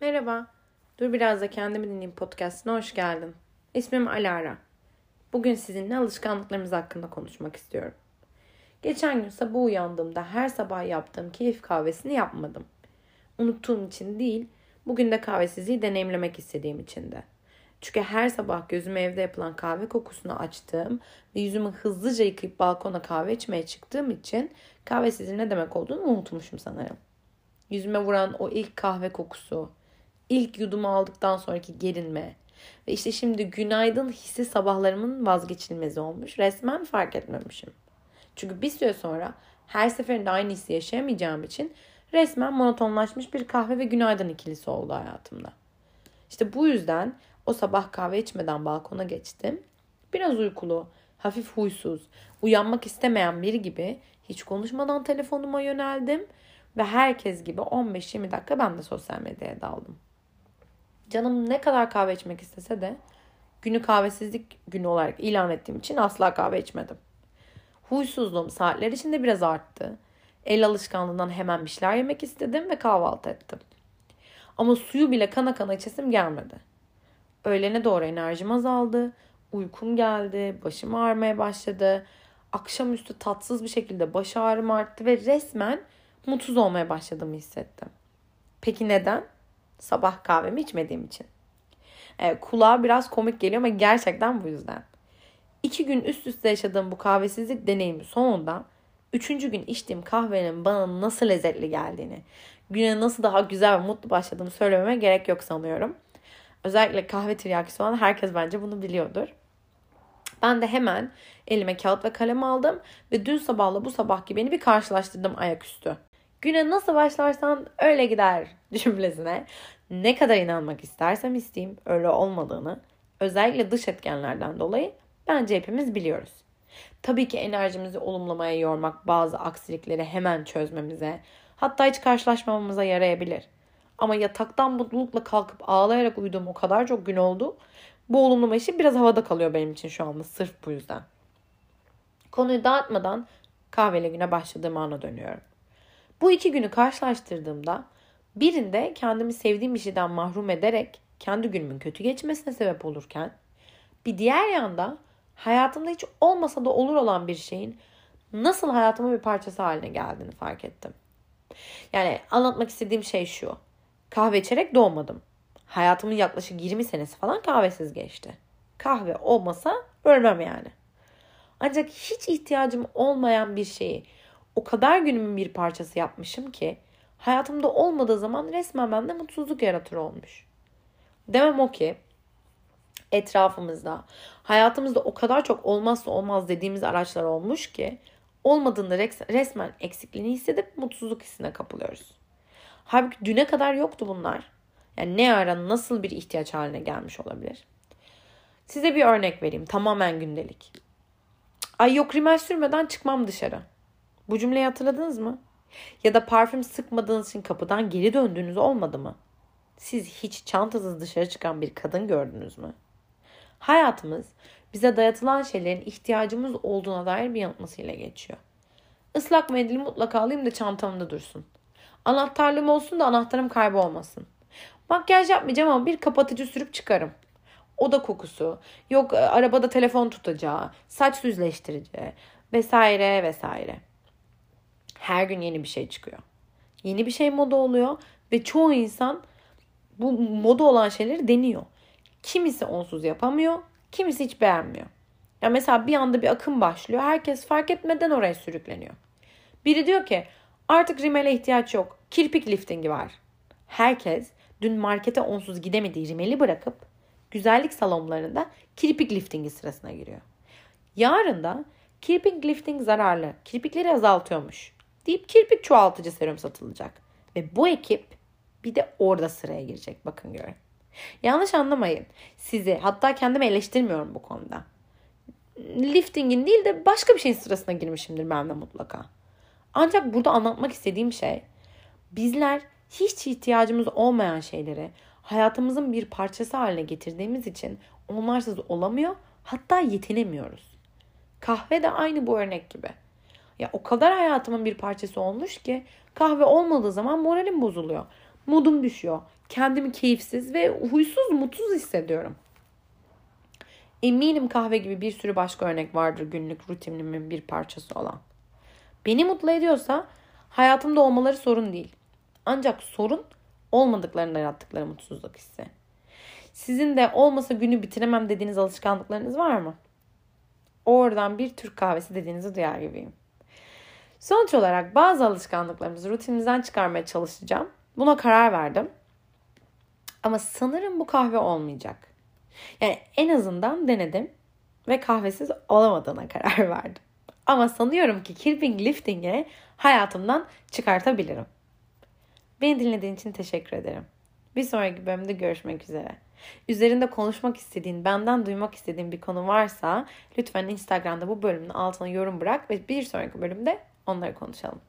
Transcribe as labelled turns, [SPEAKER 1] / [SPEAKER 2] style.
[SPEAKER 1] Merhaba. Dur biraz da kendimi dinleyeyim podcastine hoş geldin. İsmim Alara. Bugün sizinle alışkanlıklarımız hakkında konuşmak istiyorum. Geçen gün sabah uyandığımda her sabah yaptığım keyif kahvesini yapmadım. Unuttuğum için değil, bugün de kahvesizliği deneyimlemek istediğim için de. Çünkü her sabah gözümü evde yapılan kahve kokusunu açtığım ve yüzümü hızlıca yıkayıp balkona kahve içmeye çıktığım için kahvesizliğin ne demek olduğunu unutmuşum sanırım. Yüzüme vuran o ilk kahve kokusu, ilk yudumu aldıktan sonraki gerinme ve işte şimdi günaydın hissi sabahlarımın vazgeçilmezi olmuş. Resmen fark etmemişim. Çünkü bir süre sonra her seferinde aynı hissi yaşayamayacağım için resmen monotonlaşmış bir kahve ve günaydın ikilisi oldu hayatımda. İşte bu yüzden o sabah kahve içmeden balkona geçtim. Biraz uykulu, hafif huysuz, uyanmak istemeyen biri gibi hiç konuşmadan telefonuma yöneldim ve herkes gibi 15-20 dakika ben de sosyal medyaya daldım. Canım ne kadar kahve içmek istese de günü kahvesizlik günü olarak ilan ettiğim için asla kahve içmedim. Huysuzluğum saatler içinde biraz arttı. El alışkanlığından hemen bir şeyler yemek istedim ve kahvaltı ettim. Ama suyu bile kana kana içesim gelmedi. Öğlene doğru enerjim azaldı. Uykum geldi. Başım ağrımaya başladı. Akşamüstü tatsız bir şekilde baş ağrım arttı ve resmen mutsuz olmaya başladığımı hissettim. Peki neden? Sabah kahvemi içmediğim için. Evet, kulağa biraz komik geliyor ama gerçekten bu yüzden. İki gün üst üste yaşadığım bu kahvesizlik deneyimi sonunda üçüncü gün içtiğim kahvenin bana nasıl lezzetli geldiğini, güne nasıl daha güzel ve mutlu başladığımı söylememe gerek yok sanıyorum. Özellikle kahve tiryakisi olan herkes bence bunu biliyordur. Ben de hemen elime kağıt ve kalem aldım ve dün sabahla bu sabah gibi beni bir karşılaştırdım ayaküstü. Güne nasıl başlarsan öyle gider cümlesine ne kadar inanmak istersem isteyeyim öyle olmadığını özellikle dış etkenlerden dolayı bence hepimiz biliyoruz. Tabii ki enerjimizi olumlamaya yormak bazı aksilikleri hemen çözmemize hatta hiç karşılaşmamamıza yarayabilir. Ama yataktan mutlulukla kalkıp ağlayarak uyuduğum o kadar çok gün oldu. Bu olumlama işi biraz havada kalıyor benim için şu anda sırf bu yüzden. Konuyu dağıtmadan kahveyle güne başladığım ana dönüyorum. Bu iki günü karşılaştırdığımda birinde kendimi sevdiğim bir şeyden mahrum ederek kendi günümün kötü geçmesine sebep olurken bir diğer yanda hayatımda hiç olmasa da olur olan bir şeyin nasıl hayatımın bir parçası haline geldiğini fark ettim. Yani anlatmak istediğim şey şu. Kahve içerek doğmadım. Hayatımın yaklaşık 20 senesi falan kahvesiz geçti. Kahve olmasa ölmem yani. Ancak hiç ihtiyacım olmayan bir şeyi o kadar günümün bir parçası yapmışım ki hayatımda olmadığı zaman resmen bende mutsuzluk yaratır olmuş. Demem o ki etrafımızda, hayatımızda o kadar çok olmazsa olmaz dediğimiz araçlar olmuş ki olmadığında resmen eksikliğini hissedip mutsuzluk hissine kapılıyoruz. Halbuki düne kadar yoktu bunlar. Yani ne ara nasıl bir ihtiyaç haline gelmiş olabilir? Size bir örnek vereyim. Tamamen gündelik. Ay yok rimel sürmeden çıkmam dışarı. Bu cümleyi hatırladınız mı? Ya da parfüm sıkmadığınız için kapıdan geri döndüğünüz olmadı mı? Siz hiç çantasız dışarı çıkan bir kadın gördünüz mü? Hayatımız bize dayatılan şeylerin ihtiyacımız olduğuna dair bir yanıtmasıyla geçiyor. Islak mendili mutlaka alayım da çantamda dursun. Anahtarlığım olsun da anahtarım kaybolmasın. Makyaj yapmayacağım ama bir kapatıcı sürüp çıkarım. Oda kokusu, yok e, arabada telefon tutacağı, saç düzleştirici vesaire vesaire. Her gün yeni bir şey çıkıyor. Yeni bir şey moda oluyor ve çoğu insan bu moda olan şeyleri deniyor. Kimisi onsuz yapamıyor, kimisi hiç beğenmiyor. Ya mesela bir anda bir akım başlıyor. Herkes fark etmeden oraya sürükleniyor. Biri diyor ki artık rimele ihtiyaç yok. Kirpik liftingi var. Herkes dün markete onsuz gidemediği rimeli bırakıp güzellik salonlarında kirpik liftingi sırasına giriyor. Yarın da kirpik lifting zararlı, kirpikleri azaltıyormuş deyip kirpik çoğaltıcı serum satılacak. Ve bu ekip bir de orada sıraya girecek bakın görün. Yanlış anlamayın. Sizi hatta kendimi eleştirmiyorum bu konuda. Liftingin değil de başka bir şeyin sırasına girmişimdir ben de mutlaka. Ancak burada anlatmak istediğim şey bizler hiç ihtiyacımız olmayan şeyleri hayatımızın bir parçası haline getirdiğimiz için onlarsız olamıyor hatta yetinemiyoruz. Kahve de aynı bu örnek gibi. Ya o kadar hayatımın bir parçası olmuş ki kahve olmadığı zaman moralim bozuluyor. Modum düşüyor. Kendimi keyifsiz ve huysuz, mutsuz hissediyorum. Eminim kahve gibi bir sürü başka örnek vardır günlük rutinimin bir parçası olan. Beni mutlu ediyorsa hayatımda olmaları sorun değil. Ancak sorun olmadıklarında yarattıkları mutsuzluk hissi. Sizin de olmasa günü bitiremem dediğiniz alışkanlıklarınız var mı? Oradan bir Türk kahvesi dediğinizi duyar gibiyim. Sonuç olarak bazı alışkanlıklarımızı rutinimizden çıkarmaya çalışacağım. Buna karar verdim. Ama sanırım bu kahve olmayacak. Yani en azından denedim ve kahvesiz olamadığına karar verdim. Ama sanıyorum ki keeping lifting'i hayatımdan çıkartabilirim. Beni dinlediğin için teşekkür ederim. Bir sonraki bölümde görüşmek üzere. Üzerinde konuşmak istediğin, benden duymak istediğin bir konu varsa lütfen Instagram'da bu bölümün altına yorum bırak ve bir sonraki bölümde onları konuşalım.